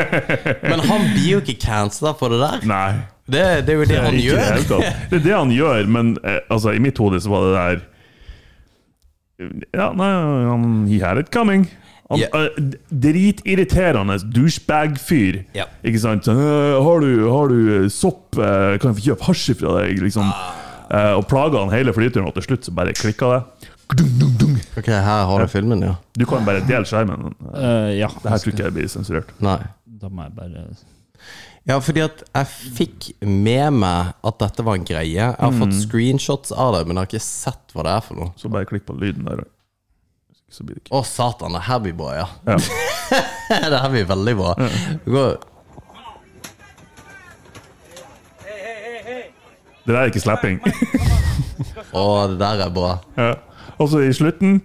Men han blir jo ikke cancela for det der. Nei. Det, det er jo det, han ikke gjør. Helt. Det er det han gjør, men eh, altså, i mitt hode så var det der Ja, nei, han, he had it coming. Han, yeah. eh, dritirriterende douchebag-fyr. Yeah. Ikke sant? Sånn, «Øh, har, du, 'Har du sopp? Eh, Kan jeg få kjøpe hasj fra deg?' Liksom. Ah. Eh, og plaga han hele flyturen, og til slutt så bare klikka det. Dung, dung, dung. Ok, her har du filmen, ja. Du kan bare dele skjermen. Uh, ja. Det her tror ikke jeg blir sensurert. Nei. Da må jeg bare Ja, fordi at jeg fikk med meg at dette var en greie. Jeg har fått screenshots av det, men jeg har ikke sett hva det er for noe. Så bare klikk på lyden der. Så blir det ikke Å, satan, det her blir bra, ja. ja. det her blir veldig bra. Ja. Det der er ikke slapping. Å, det der er bra. Ja. Og så i slutten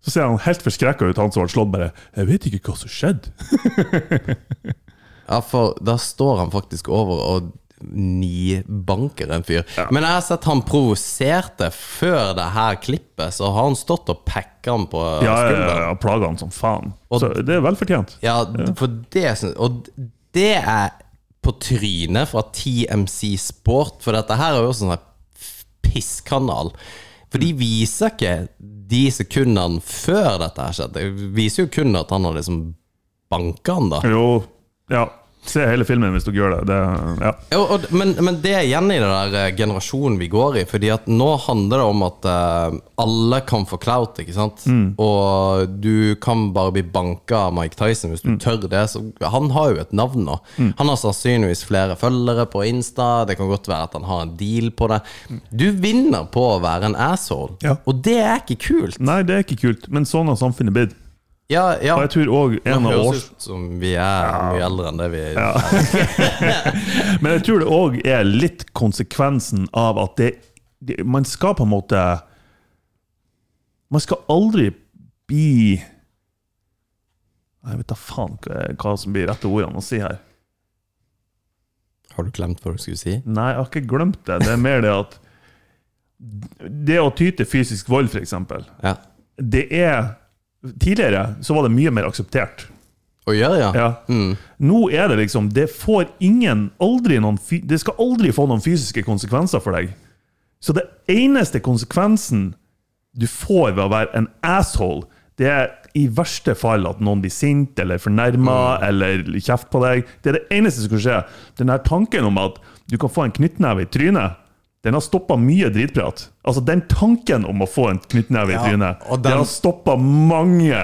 så ser han helt forskrekka ut, han som ble slått. bare 'Jeg vet ikke hva som skjedde'. Ja, for da står han faktisk over og nibanker en fyr. Men jeg har sett han provoserte før det her klippet, så har han stått og pekka han på Ja, ja, skulderen. ja, plaga han som faen. Og- Så det er velfortjent. Ja, for det syns Og det er på trynet fra TMC Sport, for dette her er jo også en sånn pisskanal. For de viser ikke de sekundene før dette her skjedde. De viser jo kun at han har liksom banka han, da. Jo, ja. Se hele filmen hvis dere gjør det. det ja. Jo, og, men, men det er igjen i den der eh, generasjonen vi går i. Fordi at nå handler det om at uh, alle kan få clout, ikke sant? Og du kan bare bli banka av Mike Tyson hvis du tør det. Så han har jo et navn nå. Han har sannsynligvis flere følgere på Insta. Det kan godt være at han har en deal på det. Du vinner på å være en asshole, Ja. og det er ikke kult. Nei, det er ikke kult, men sånn har samfunnet blitt. Ja, ja. Og jeg tror òg en av høres års... ut som vi er mye eldre enn det vi er. Men jeg tror det òg er litt konsekvensen av at det, det Man skal på en måte Man skal aldri bli Jeg vet da faen hva som blir rette ordene å si her. Har du glemt hva du skulle si? Nei, jeg har ikke glemt det. Det er mer det at Det å ty til fysisk vold, f.eks., Ja. det er Tidligere så var det mye mer akseptert. Å gjøre, ja? Ja. Mm. Nå er det liksom Det får ingen aldri noen Det skal aldri få noen fysiske konsekvenser for deg. Så det eneste konsekvensen du får ved å være en asshole, det er i verste fall at noen blir sint eller fornærma eller kjeft på deg. Det er det eneste som kan skje. Den her tanken om at du kan få en knyttneve i trynet, den har stoppa mye dritprat. Altså Den tanken om å få en knyttneve Ja, i trynet, den den- har stoppa mange.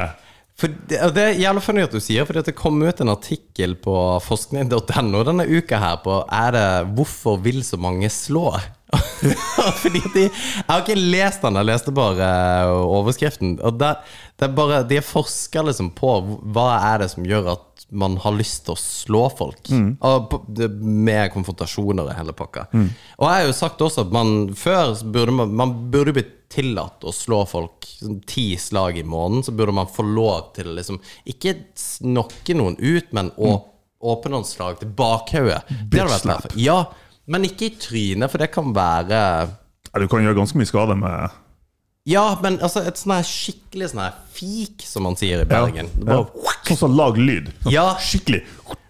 For det, det er jævlig funny at du sier, for det kom ut en artikkel på forskning.no denne uka her på er det 'Hvorfor vil så mange slå?' Fordi de, Jeg har ikke lest den, jeg leste bare eh, overskriften. Og det, det er bare, De forsker liksom på hva er det som gjør at man har lyst til å slå folk. Og med konfrontasjoner og hele pakka. Og jeg har jo sagt også at man før burde man, man burde bli tillatt å slå folk sånn ti slag i måneden. Så burde man få lov til å liksom Ikke snakke noen ut, men å åpne noen slag til bakhodet. Det hadde vært slap. Ja, men ikke i trynet, for det kan være Ja, Du kan gjøre ganske mye skade med Ja, men altså et sånn her skikkelig sånn her fik, som man sier i Bergen. Det bare, Sånn som lag lyd. Sånn Ja. Skikkelig.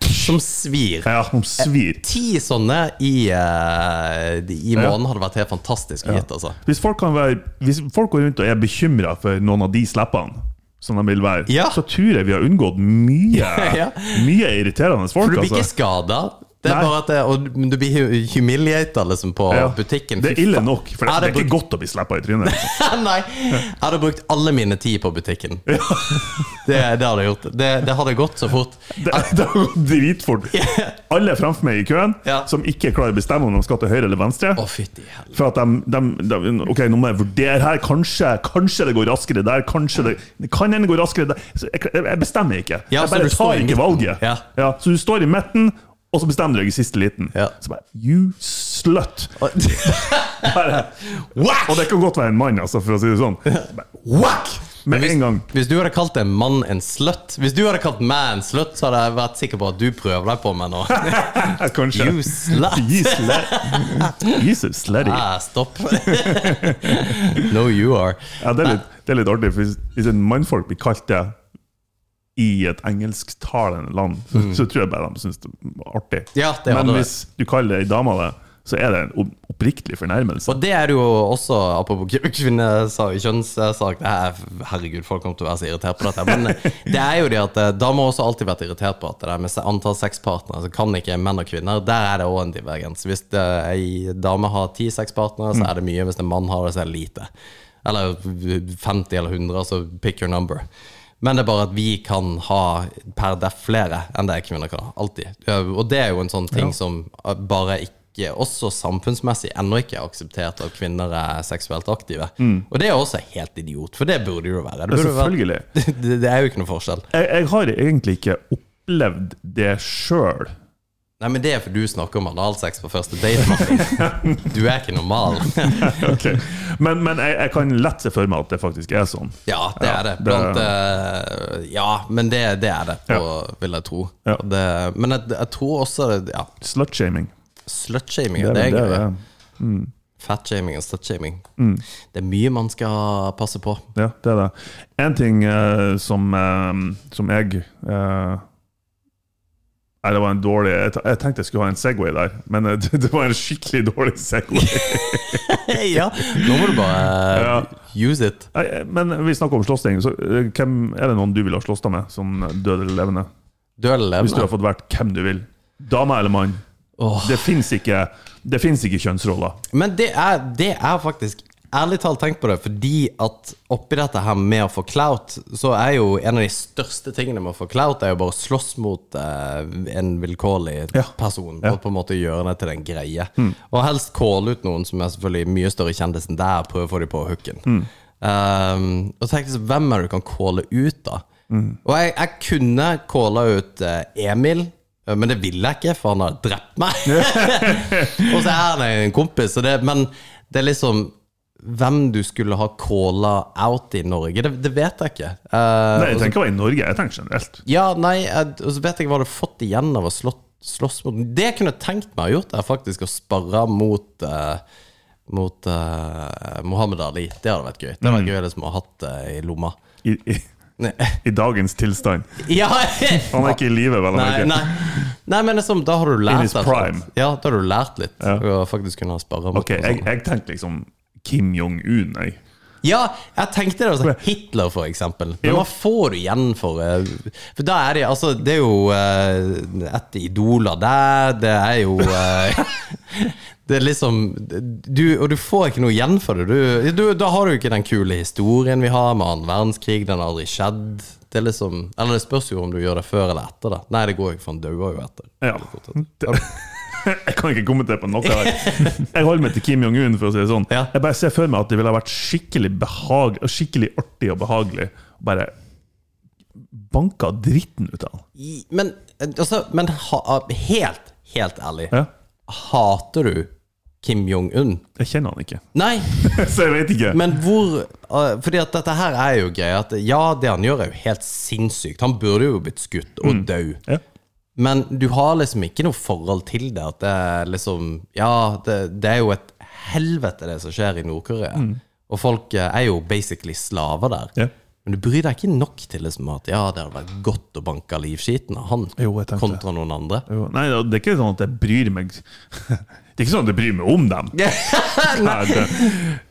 Som svir. Ja, som svir. Ti sånne i, eh, i måneden hadde vært helt fantastisk å gitt, altså. Hvis folk, kan være, hvis folk går rundt og er bekymra for noen av de slippene, som de vil være, Ja. så tror jeg vi har unngått mye, Ja. mye irriterende For folk. du blir ikke Altså. skada. Det er Nei. bare at det, og du blir hu- humiliata liksom på Ja. butikken. Det er ille nok, for det, det er er ikke godt å bli slappa i trynet. Liksom. Nei, jeg hadde brukt alle mine tid på butikken. Det, det hadde jeg gjort. Det, det hadde gått så fort. Det, har gått dritfort. Alle framfor meg i køen Ja. som ikke klarer å bestemme om de skal til høyre eller venstre. Oh, fytti. For at de, de, de Ok, nå må jeg vurdere her. Kanskje, kanskje det går raskere der. Kanskje det, kan hende gå raskere der. Jeg, jeg bestemmer ikke. Ja, jeg bare tar ikke valget. Ja. så du står i midten, og så bestemmer du deg i siste liten. Ja. Så bare You slut! Bare, og det kan godt være en mann, altså, for å si det sånn. Bare, Whack! Med hvis, en gang. hvis du hadde kalt en mann en slutt Hvis du hadde kalt meg en slutt, så hadde jeg vært sikker på at du prøver deg på meg nå. Kanskje. You slut. You slut. You so slutty. Ah, stopp. no, you are. Ja, det, er litt, det er litt artig, for hvis, hvis en mannfolk blir kalt det i et engelsktalende land, så, så tror jeg bare de syns det var artig. Mm. Ja, det Men det. hvis du kaller ei dame det, så er det en opp- oppriktig fornærmelse. Og det er jo også, apropos kjønnssak Herregud, folk kommer til å være så irritert på dette. Men det er jo det at eh, damer har også alltid vært irritert på at det der med antall sexpartnere, så kan ikke menn og kvinner. Der er det òg en divergens. Hvis det, ei dame har ti sexpartnere, så er det mye. Hvis en mann har det, så er det lite. Eller 50 eller 100, så pick your number. Men det er bare at vi kan ha per def flere enn det kvinner kan ha. Alltid. Og det er jo en sånn ting som eh, bare ikke også samfunnsmessig ennå ikke er akseptert at kvinner er seksuelt aktive. Og det er også helt idiot, for det burde jo være. Det, Mm. Jo være det, det er jo ikke noe forskjell. Jeg, jeg har egentlig ikke opplevd det sjøl. Nei, men det er fordi du snakker om analsex på første date, Martin. Du er ikke normal. Okay. Men, men jeg, jeg kan lett se for meg at det faktisk er sånn. Ja, det er det. det- Blant eh, Ja, men det, det er det, på, vil jeg tro. Ja. Det, men jeg, jeg tror også Ja, Slutshaming. slutshaming Det det er det det Mm. Fatshaming og slutshaming. Mm. Det er mye man skal passe på. Ja, det er det. En ting uh, som, uh, som jeg eh, Nei, det var en dårlig Jeg, jeg tenkte jeg skulle ha en Segway der, men eh, det, det var en skikkelig dårlig Segway. ja, nå må du bare use it. Nei, eh, men vi snakker om slåssing. Så, eh, hvem er det noen du ville ha slåss med, som død eller levende? Død eller Hvis du har fått vært hvem du vil. Dame eller mann. Åh. Det fins ikke, det finnes ikke kjønnsroller. Men det er, det er faktisk Ærlig talt tenkt på det, fordi at oppi dette her med å få clout, så er jo en av de største tingene med å få clout, er jo bare å slåss mot eh, en vilkårlig Ja. person. Ja. Og på en måte gjøre det til en greie. Og helst calle ut noen som er selvfølgelig mye større kjendis enn deg, prøve å få dem på hooken. Um, og tenk så, hvem er det du kan calle ut, da? Og jeg, jeg kunne calla ut eh, Emil. eh, Men det ville jeg ikke, for han har drept meg. og så er han en kompis, så det, men det er liksom hvem du skulle ha calla out i Norge. Det, det vet jeg ikke. Uh, Nei, jeg tenker bare i Norge. Jeg tenker generelt. ja, nei, og så vet jeg hva du har fått igjen av å slå, slåss mot Det jeg kunne tenkt meg å ha gjort, er faktisk å sparre mot uh, Mot uh, Mohammed Ali. Det hadde vært gøy. Det hadde vært gøy som å ha hatt det i lomma. I, i. I dagens tilstand. Ja! Han er ikke i live, vel Nei, nei. nei, men liksom, da har du lært In his prime. Ja, da har du lært litt. Ja. Og faktisk kunne sparre mot Ok, jeg, jeg tenkte liksom Kim Jong-un, jeg. Ja, jeg tenkte det. Altså, Hitler, for eksempel. Men hva får du igjen for eh, For da er det altså Det er jo eh, et idoler der, det er jo eh, Det er liksom du, Og du får ikke noe igjen for det. Du, du, da har du ikke den kule historien vi har med annen verdenskrig. Den har aldri skjedd. Det er liksom Eller det spørs jo om du gjør det før eller etter. da. Nei, det går jo ikke, for han dauer jo etter. Ja. Jeg kan ikke kommentere på noe her. Jeg holder meg til Kim Jong-un, for å si det sånn. Ja. Jeg bare ser for meg at det ville ha vært skikkelig behag, skikkelig artig og behagelig å bare banka dritten ut av han. Men, altså, men ha, helt, helt ærlig. Ja. Hater du Kim Jong-un? Jeg kjenner han ikke, Nei, så jeg vet ikke. men hvor uh, Fordi at dette her er jo greia At ja, det han gjør, er jo helt sinnssykt. Han burde jo blitt skutt og død Ja. Men du har liksom ikke noe forhold til det. At det er liksom Ja, det, det er jo et helvete, det som skjer i Nord-Korea. Og folk eh, er jo basically slaver der. Ja. Men du bryr deg ikke nok til liksom at ja, det hadde vært godt å banke livskiten av han Jo, kontra noen andre. Jo, Nei, det er ikke sånn at jeg bryr meg Det er ikke sånn at jeg bryr meg om dem. Det,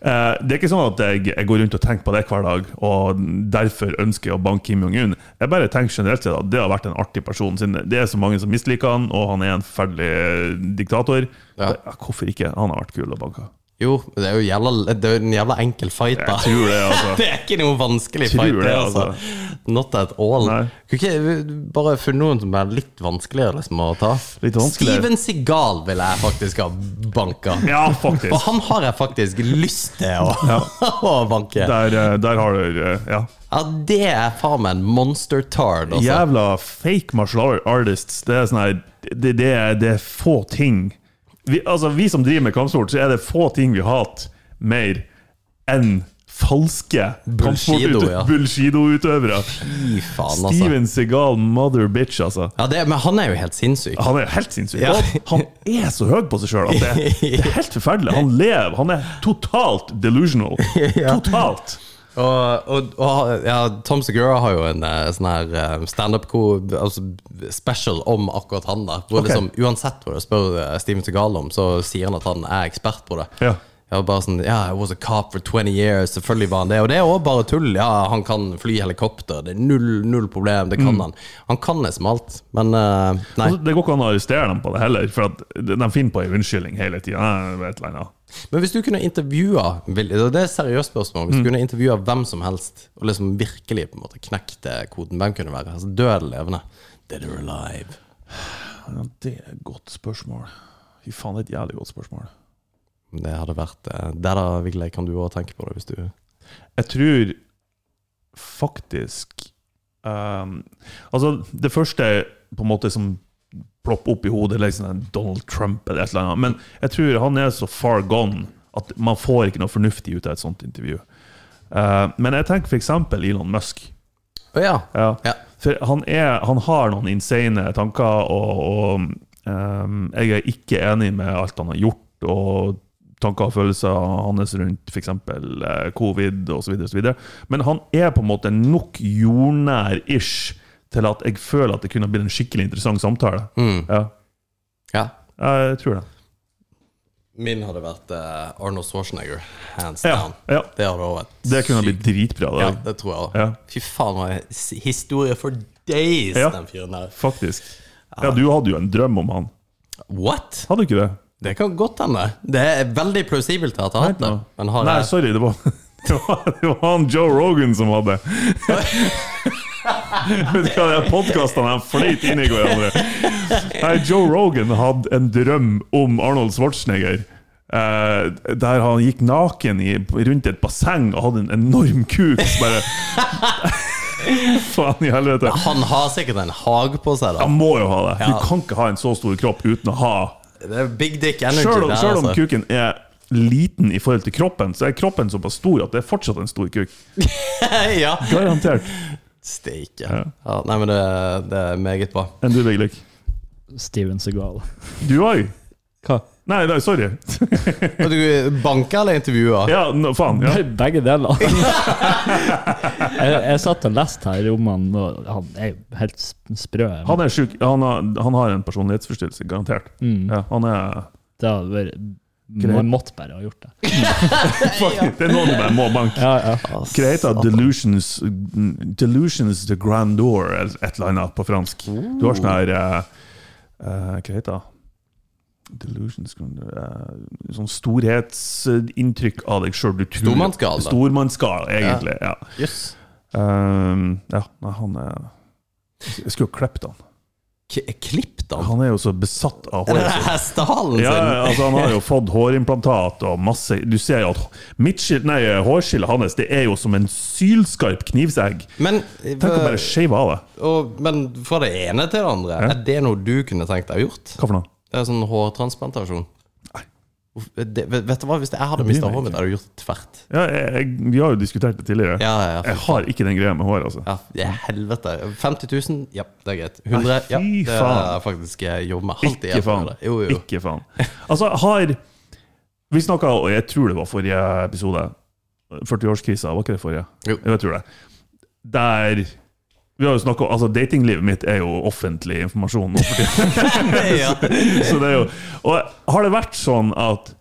eh, det er ikke sånn at jeg, jeg går rundt og tenker på det hver dag, og derfor ønsker jeg å banke Kim Jong-un. Jeg bare tenker generelt sett at det har vært en artig person. Siden det er så mange som misliker han, og han er en forferdelig diktator. Ja, hvorfor ikke? Han har vært kul å banke. Jo, det er jo jævla, det er jo en jævla enkel fight, da. Jeg tror det, altså. Det er ikke noe vanskelig Tror fight, det, det, altså. Not at all. Nei. Kunne ikke bare funnet noen som er litt vanskeligere liksom, å ta? Litt vanskeligere. Steven Seagal vil jeg faktisk ha banka. Ja, faktisk. For han har jeg faktisk lyst til å, å banke. Der, eh, der har du eh, Ja. Ja, det er faen meg en monster tard, Også. Jævla fake martial artists. Det er sånn her det, det, er, det er få ting vi, altså, vi som driver med kampsport, så er det få ting vi hater mer enn falske Bullshido-utøvere. ja. Altså. Steven Segal, mother bitch, altså. Ja, det, men han er jo helt sinnssyk. Han er helt sinnssyk. Ja. Han er så høy på seg sjøl at det, det er helt forferdelig. Han lever. Han er totalt delusional. Totalt. Og, og, og ja, Tom Segura har jo en eh, sånn her eh, standup altså special om akkurat han. da Hvor okay. liksom Uansett hva du spør eh, Steven Segal om, så sier han at han er ekspert på det. Ja. Ja, bare sånn, ja, I was a cop for 20 years. Selvfølgelig var han det. Og det er òg bare tull. Ja, han kan fly helikopter. Det er null, null problem. Det kan han. Han kan liksom alt. Men uh, nei. Altså, det går ikke an å arrestere dem på det heller, for at de finner på en unnskyldning hele tida. Men hvis du kunne intervjua Det er et seriøst spørsmål. Hvis du kunne intervjua hvem som helst, og liksom virkelig på en måte knekte koden, hvem kunne det være? Altså, Død eller levende? Dead or alive? Ja, det er et godt spørsmål. Fy faen, det er et jævlig godt spørsmål. Det hadde vært Det Der da, Vigleik, kan du òg tenke på det, hvis du Jeg tror faktisk um, Altså, det første på en måte som plopper opp i hodet, liksom Donald Trump eller et eller annet. Men jeg tror han er så far gone at man får ikke noe fornuftig ut av et sånt intervju. Uh, men jeg tenker f.eks. Elon Musk. Oh, ja. Ja. Ja. For han, er, han har noen insane tanker, og, og um, jeg er ikke enig med alt han har gjort, og tanker og følelser hans rundt f.eks. Eh, covid osv. Men han er på en måte nok jordnær-ish til at jeg føler at det kunne blitt en skikkelig interessant samtale. Ja, ja. jeg tror det. Min hadde vært eh, Arnold Schwarzenegger. Hands Ja, down. ja. Det hadde også vært Det kunne blitt sykt. dritbra. Ja, Det, det tror jeg òg. Ja. Fy faen, hva er his- historie for days, Ja. den fyren der. faktisk. Ja, du hadde jo en drøm om han. What? Hadde du ikke det? Det kan godt hende. Det er veldig plausibelt at jeg har hatt det. Men har Nei, jeg sorry, det var, det var, det var han Joe Rogan som hadde. Vet du hva, de podkastene fløyt inn i hverandre. Nei, Joe Rogan hadde en drøm om Arnold Schwarzenegger. Uh, der han gikk naken i, rundt et basseng og hadde en enorm kuk. Bare Faen i helvete. Han har sikkert en hag på seg, da. Han må jo ha det. Ja. Du kan ikke ha en så stor kropp uten å ha Det er big dick energy Selv om, der, selv om altså. kuken er liten i forhold til kroppen, så er kroppen såpass stor at det er fortsatt en stor kuk. ja. Garantert. Steike. Ja. Ja, nei, men det, det er meget bra. Enn du, Viglik? Steven Segal. Du òg? Hva? Nei, nei, sorry. Du banka eller intervjua? Ja, no, faen. Ja. Begge deler. jeg, jeg satt og leste her om han, og han er jo helt sp- sprø. Han er sjuk. Han, har- han har en personlighetsforstyrrelse, garantert. Mm. Ja, han er Det hadde vært. Man måtte bare ha gjort det. Det er noen du bare må banke. Ja, ja. Hva? Delusions Delusions de grandeur, eller et eller annet på fransk. Du har sånn her Greta Hva? Delusions grandeur eh, Sånn storhetsinntrykk av deg sjøl. Stormannsgal. Stormannsgal, egentlig. Ja. Jøss. Um, ja, nei, han er Jeg skulle ha klippet han. K- Klippet han? Han er jo så besatt av håret sitt. Ja, altså Han har jo fått hårimplantat og masse Du ser jo at midtskill, nei, hårskillet hans Det er jo som en sylskarp knivsegg. Men, Tenk å bare shave av det. og, men fra det ene til det andre, Ja. er det noe du kunne tenkt deg gjort? Hva for noe? Det er sånn hårtransplantasjon. Uff, Det, vet du hva, Hvis jeg hadde mista håret mitt, hadde jeg gjort det tvert. Ja, jeg, jeg, vi har jo diskutert det tidligere. Ja, ja, ja. Jeg har ikke den greia med hår, altså. Ja, ja, helvete. 50 000? Ja, det er greit. 100? Ja, fy det faen. er faktisk jeg jobber med halvtid. Ikke faen. Jo, jo. Ikke faen. Altså, har Vi snakka, og jeg tror det var forrige episode 40-årskrisa, var ikke det forrige? Jo. Jeg tror det. Der vi har jo snakket, altså Datinglivet mitt er jo offentlig informasjon. ja. Så det er jo, og har det vært sånn at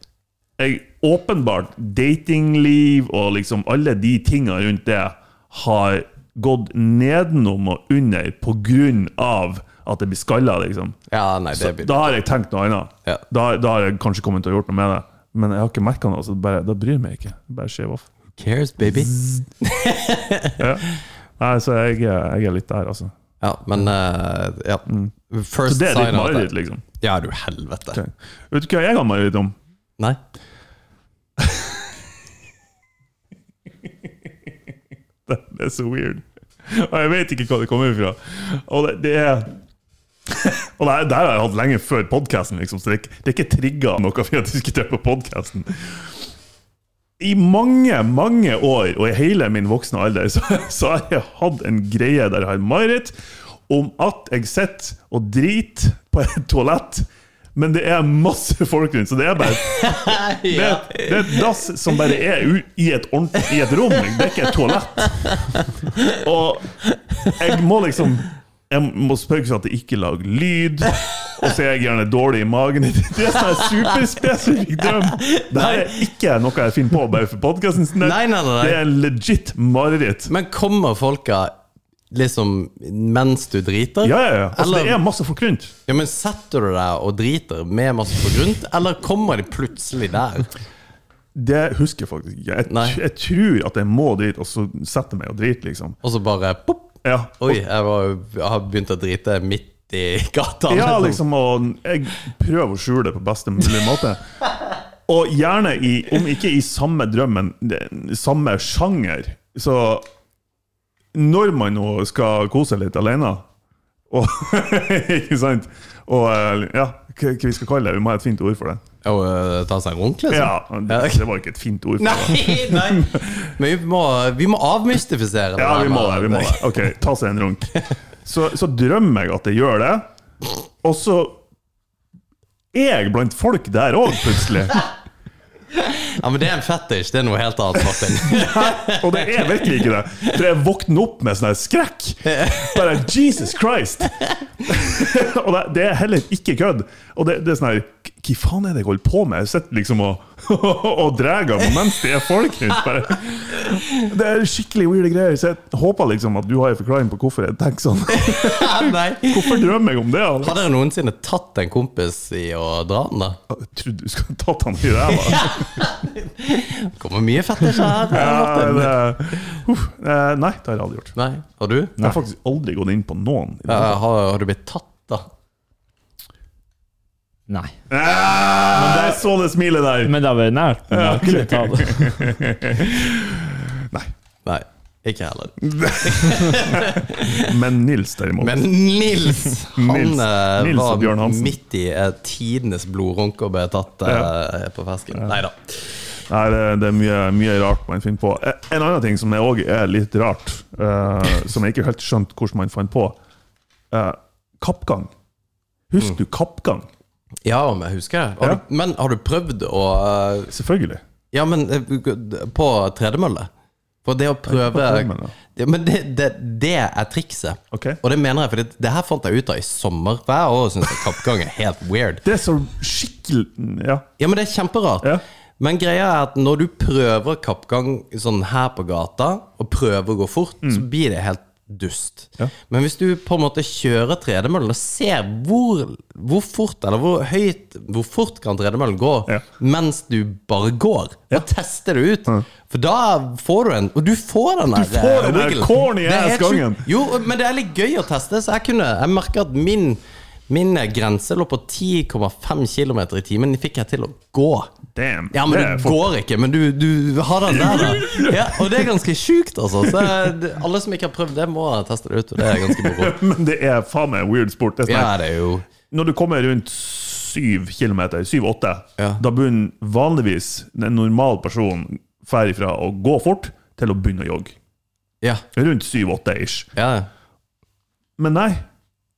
jeg åpenbart datingliv og liksom alle de tinga rundt det har gått nedenom og under på grunn av at det blir skalla, liksom. ja, nei, Så, da har jeg tenkt noe annet. Ja. Da, da har jeg kanskje kommet til å gjort noe med det. Men jeg har ikke merka noe, så bare, da bryr jeg meg ikke. Bare shave off. Who Cares, baby. Ja. Nei, så jeg, jeg er litt der, altså. Ja, men uh, ja. Så First det er ditt mareritt, liksom. Ja, du helvete. Okay. Vet du hva jeg har mareritt om? Nei? Det, det er så weird. Og jeg vet ikke hva det kommer fra. Og det, det er Og det, det har jeg hatt lenge før podkasten, liksom, så det, det er ikke trigga noe vi har diskutert på podkasten. I mange, mange år, og i hele min voksne alder, så, så har jeg hatt en greie der jeg har mareritt om at jeg sitter og driter på et toalett, men det er masse folk rundt, så det er bare det, er- det er et dass som bare er i et, i et rom. Det er ikke et toalett. Og jeg må liksom Jeg må spørre så at det ikke lager lyd. Og så er jeg gjerne dårlig i magen. Det er sånn en superspesifikk drøm. Det er ikke noe jeg finner på bare for podkasten. Det er en legit mareritt. Men kommer folka liksom mens du driter? Ja, ja, ja. Altså, Eller- det er masse folk rundt. Ja, men Setter du deg og driter med masse folk rundt, eller kommer de plutselig der? Det husker jeg faktisk ikke. Jeg, jeg tror at jeg må dit, og så setter jeg meg og driter, liksom. Og så bare pop! Ja. Oi, jeg, var, jeg har begynt å drite midt i gata. Ja, liksom, og jeg prøver å skjule det på beste mulig måte. Og gjerne i, om ikke i samme drøm, men samme sjanger. Så når man nå skal kose litt alene og, Ikke sant? Og ja, hva vi skal kalle det? Vi må ha et fint ord for det. Og uh, ta seg en runk, liksom? Ja, det, det var ikke et fint ord. Nei, nei! Men vi må, vi må avmystifisere Ja, vi må det. vi må det Ok, ta seg en runk. Så, så drømmer jeg at jeg gjør det, og så er jeg blant folk der òg, plutselig. Ja, men det er en fetisj. Det er noe helt annet, Martin. Og det er virkelig ikke det. For jeg våkner opp med sånn skrekk. Bare Jesus Christ! Og det, det er heller ikke kødd. Og det, det er sånn her Hva faen er det jeg holder på med? Jeg sitter liksom og, og drar av mens det er folk rundt. Bare. Det er skikkelig weirde greier. Så jeg håper liksom at du har en forklaring på hvorfor jeg tenker sånn. Hvorfor drømmer jeg om det? Alex? Har dere noensinne tatt en kompis i å dra den, da? Jeg trodde du skulle tatt han i ræva. Det kommer mye fetters her. Ja, det, eh, nei, det har jeg aldri gjort. Nei, har du? Jeg har faktisk aldri gått inn på noen. Ja, har, har du blitt tatt, da? Nei. Men jeg så det smilet der! Men det har vært nært. Men jeg har ikke blitt tatt. Nei. Ikke heller. Men Nils, derimot. Men Nils, han Nils- eh, Nils var midt i eh, tidenes blodrunke og ble tatt ja. på fersken. Nei da. Nei, det, det er mye, mye rart man finner på. Eh, En annen ting som òg er litt rart, uh, som jeg ikke helt skjønte hvordan man fant på Uh, Kappgang. Husker du kappgang? Ja, om jeg husker det. Har Ja. du, men har du prøvd å eh, Selvfølgelig. Ja, men eh, på tredemølle? For det å prøve det, Men det, det, det er trikset. Okay. Og det mener jeg, for det, det her fant jeg ut av i sommer. For jeg òg syns kappgang er helt weird. Det er så skikkelig Ja. Ja, men det er kjemperart. Ja. Men greia er at når du prøver kappgang sånn her på gata, og prøver å gå fort, så blir det helt dust. Ja. Men hvis du på en måte kjører tredemøllen og ser hvor, hvor fort eller hvor høyt Hvor fort kan tredemøllen gå Ja. mens du bare går, og tester det ut For da får du en Og du får den der får eh, den der corny er ass helt sjukt. gangen. Jo, men det er litt gøy å teste, så jeg kunne Jeg merker at min Min grense lå på 10,5 km i timen. Fikk jeg til å gå. Damn. Ja, men det går ikke, men du, du har den der, da. Ja, og det er ganske sjukt, altså. Så alle som ikke har prøvd det, må teste det ut. Og det er ganske moro. Men det er faen meg en weird sport. Det sånn Ja, det er jo Når du kommer rundt syv kilometer, syv-åtte, Ja. da begynner vanligvis en normal person fer ifra å gå fort til å begynne å jogge. Ja. Rundt syv-åtte ish. ja. Men nei,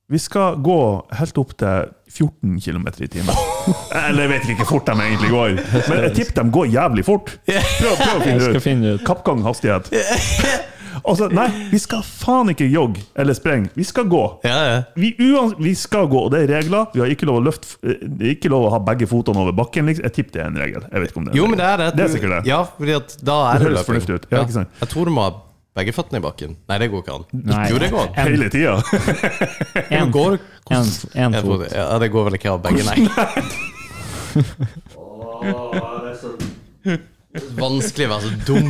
vi skal gå helt opp til 14 km i timen. Eller jeg vet ikke hvor fort de egentlig går, men jeg tipper de går jævlig fort. Prøv, prøv å finne ut. finne ut. Kappganghastighet. Altså, nei, vi skal faen ikke jogge eller sprenge. Vi skal gå. ja, ja. Vi, uans vi skal gå, og det er regler. Vi har ikke lov å løfte eh, Det ikke lov å ha begge fotene over bakken. Liksom. Jeg tipper det er en regel. Jeg vet ikke om det er en Jo, men det er det. Det er sikkert det. Ja, fordi at da er Det det høres fornuftig ut. Ja, ikke sant? Jeg tror du må ha begge føttene i bakken. Nei, det går ikke an. Nei. Jo, det går an. Hele tida. Én fot. en, en fot. det- Ja, det går vel ikke av begge, nei. Vanskelig å være så dum.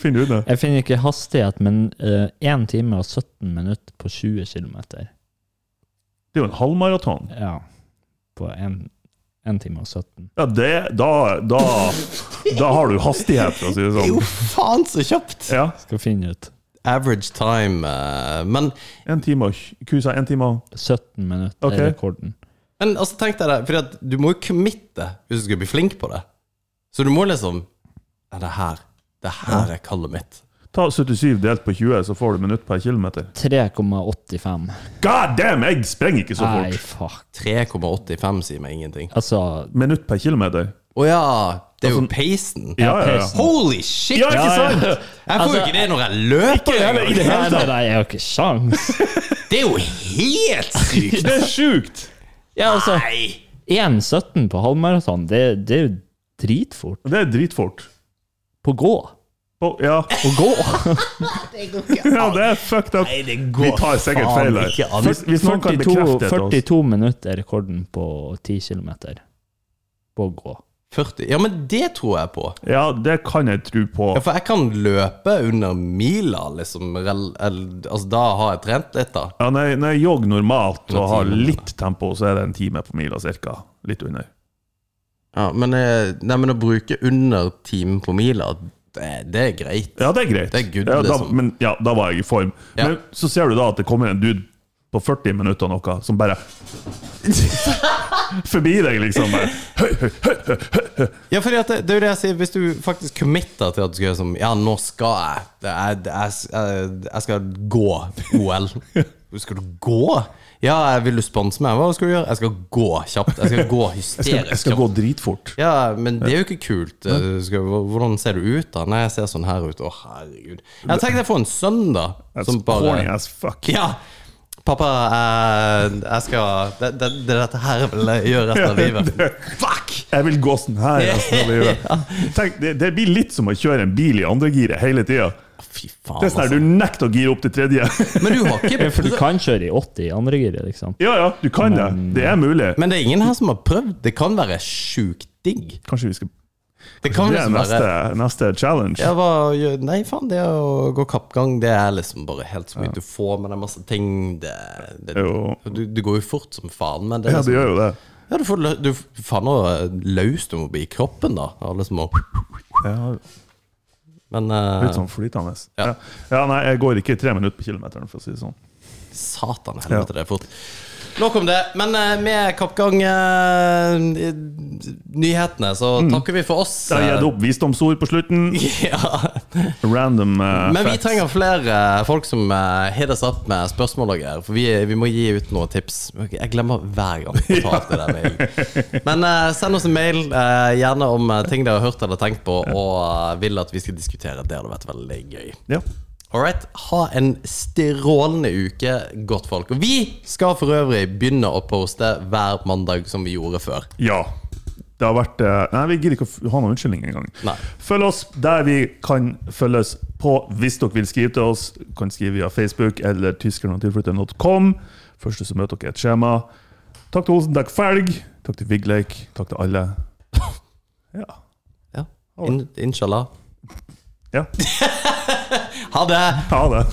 Finner du ut det? Jeg finner ikke hastighet, men uh, 1 time og 17 minutter på 20 km. Det er jo en halvmaraton. Ja. På 1 time og 17. Ja, det, da, da, da har du hastighet, for å si det er jo sånn. faen så kjapt! Ja. Skal finne ut. Average time eh, Men, En time og Hva sa jeg? En time og 17 minutter Ok. er rekorden. men altså, tenk deg det, for at du må jo committe hvis du skal bli flink på det. Så du må liksom Ja, det her. Det her er kallet mitt. Ta 77 delt på 20, så får du minutt per kilometer. 3,85. God damn, jeg sprenger ikke så Nei, fort! fuck. 3,85 sier meg ingenting. Altså Minutt per kilometer. Å ja! Det er jo Altså- peisen. Ja, ja, ja. Holy shit! Ja, ikke sant? Jeg får Altså- jo ikke det når jeg løper. Ikke det Nei, nei, nei, jeg har ikke sjans. Det er jo helt sykt! Det er sjukt! Ja, altså, 1,17 på halvmaraton, det, det er jo dritfort. Det er dritfort. På gå. Å, ja. Å gå! ja, det er fucked up. Nei, det Vi tar sikkert feil her. Hvis, hvis noen kan 42, bekrefte det 42 minutter er rekorden på 10 km. På å gå. 40. Ja, men det tror jeg på. Ja, det kan jeg tro på. Ja, For jeg kan løpe under mila, liksom. Altså, da har jeg trent litt, da. Ja, når, jeg, når jeg jogger normalt og har litt tempo, så er det en time på mila ca. Litt under. Ja, men, nei, men å bruke under timen på mila, det, det er greit. Ja, det er greit. Det er good, ja, da, liksom. Men ja, da var jeg i form. Ja. Men så ser du da at det kommer en dude på 40 minutter og noe, som bare Forbi deg, liksom. Bare. Ja, at det, det er jo det jeg sier. Hvis du faktisk committer til at du skal gjøre som Ja, nå skal jeg Jeg, jeg, jeg skal gå OL. Skal du gå? Ja, vil du sponse meg? Hva skal du gjøre? Jeg skal gå kjapt. Jeg skal gå hysterisk kjapt. jeg skal gå dritfort. Ja, men det er jo ikke kult. Skal, hvordan ser du ut da? Nei, jeg ser sånn her ut. Å, herregud. Jeg tenkte jeg får en sønn, da. Som bare corny as fuck. Ja! Pappa, eh, jeg skal det, det, det dette her jeg vil gjøre resten av livet. Fuck! Jeg vil gå sånn her resten av livet. Tenk, det, det blir litt som å kjøre en bil i andregiret hele tida. Fy faen, Det er sånn her, altså. Du nekter å gire opp til tredje. Men du har ikke Ja, For du kan kjøre i 80 i andre giret, liksom. Ja, ja, du kan det. Det er mulig. Men det er ingen her som har prøvd. Det kan være sjukt digg. Kanskje vi skal Det kan Det er liksom neste, være neste challenge. ja, hva, gjør- Nei, faen, det å gå kappgang, det er liksom bare helt så mye du får med deg masse ting. Det, det, Jo. du, du går jo fort som faen, men det er Ja, det liksom, gjør jo det. ja, du får lø- du, Faen så løs du må bli i kroppen, da. Alle som må Ja, Men uh, Litt sånn flytende. Ja. Ja. ja, nei, jeg går ikke tre minutter på kilometeren, for å si det sånn. Satan helvete, det er fort. Nok om det. Men eh, med Kappgang eh, så takker vi for oss. Da gir jeg opp visdomsord på slutten. Ja. Random uh, Men vi trenger flere folk som uh, hit oss opp med spørsmål. For vi, vi må gi ut noen tips. Jeg glemmer hver gang å ta opp det der mailen. Men uh, send oss en mail, uh, gjerne om eh, ting dere har hørt eller tenkt på, og eh, vil at vi skal diskutere. Det hadde vært veldig gøy. Ja. All right. Ha en strålende uke, godt folk. Og vi skal for øvrig begynne å poste hver mandag, som vi gjorde før. ja. Det har vært eh, Nei, vi gidder ikke å ha noen unnskyldning engang. Følg oss der vi kan følges på. Hvis dere vil skrive til oss, kan skrive via Facebook eller tyskerne.tilflytter.com. Første som møter dere et skjema. Takk til Olsen, takk Felg. Takk til Vigleik. Takk til alle. Ja. Ja. In inshallah. ja. Ha det! Ha det.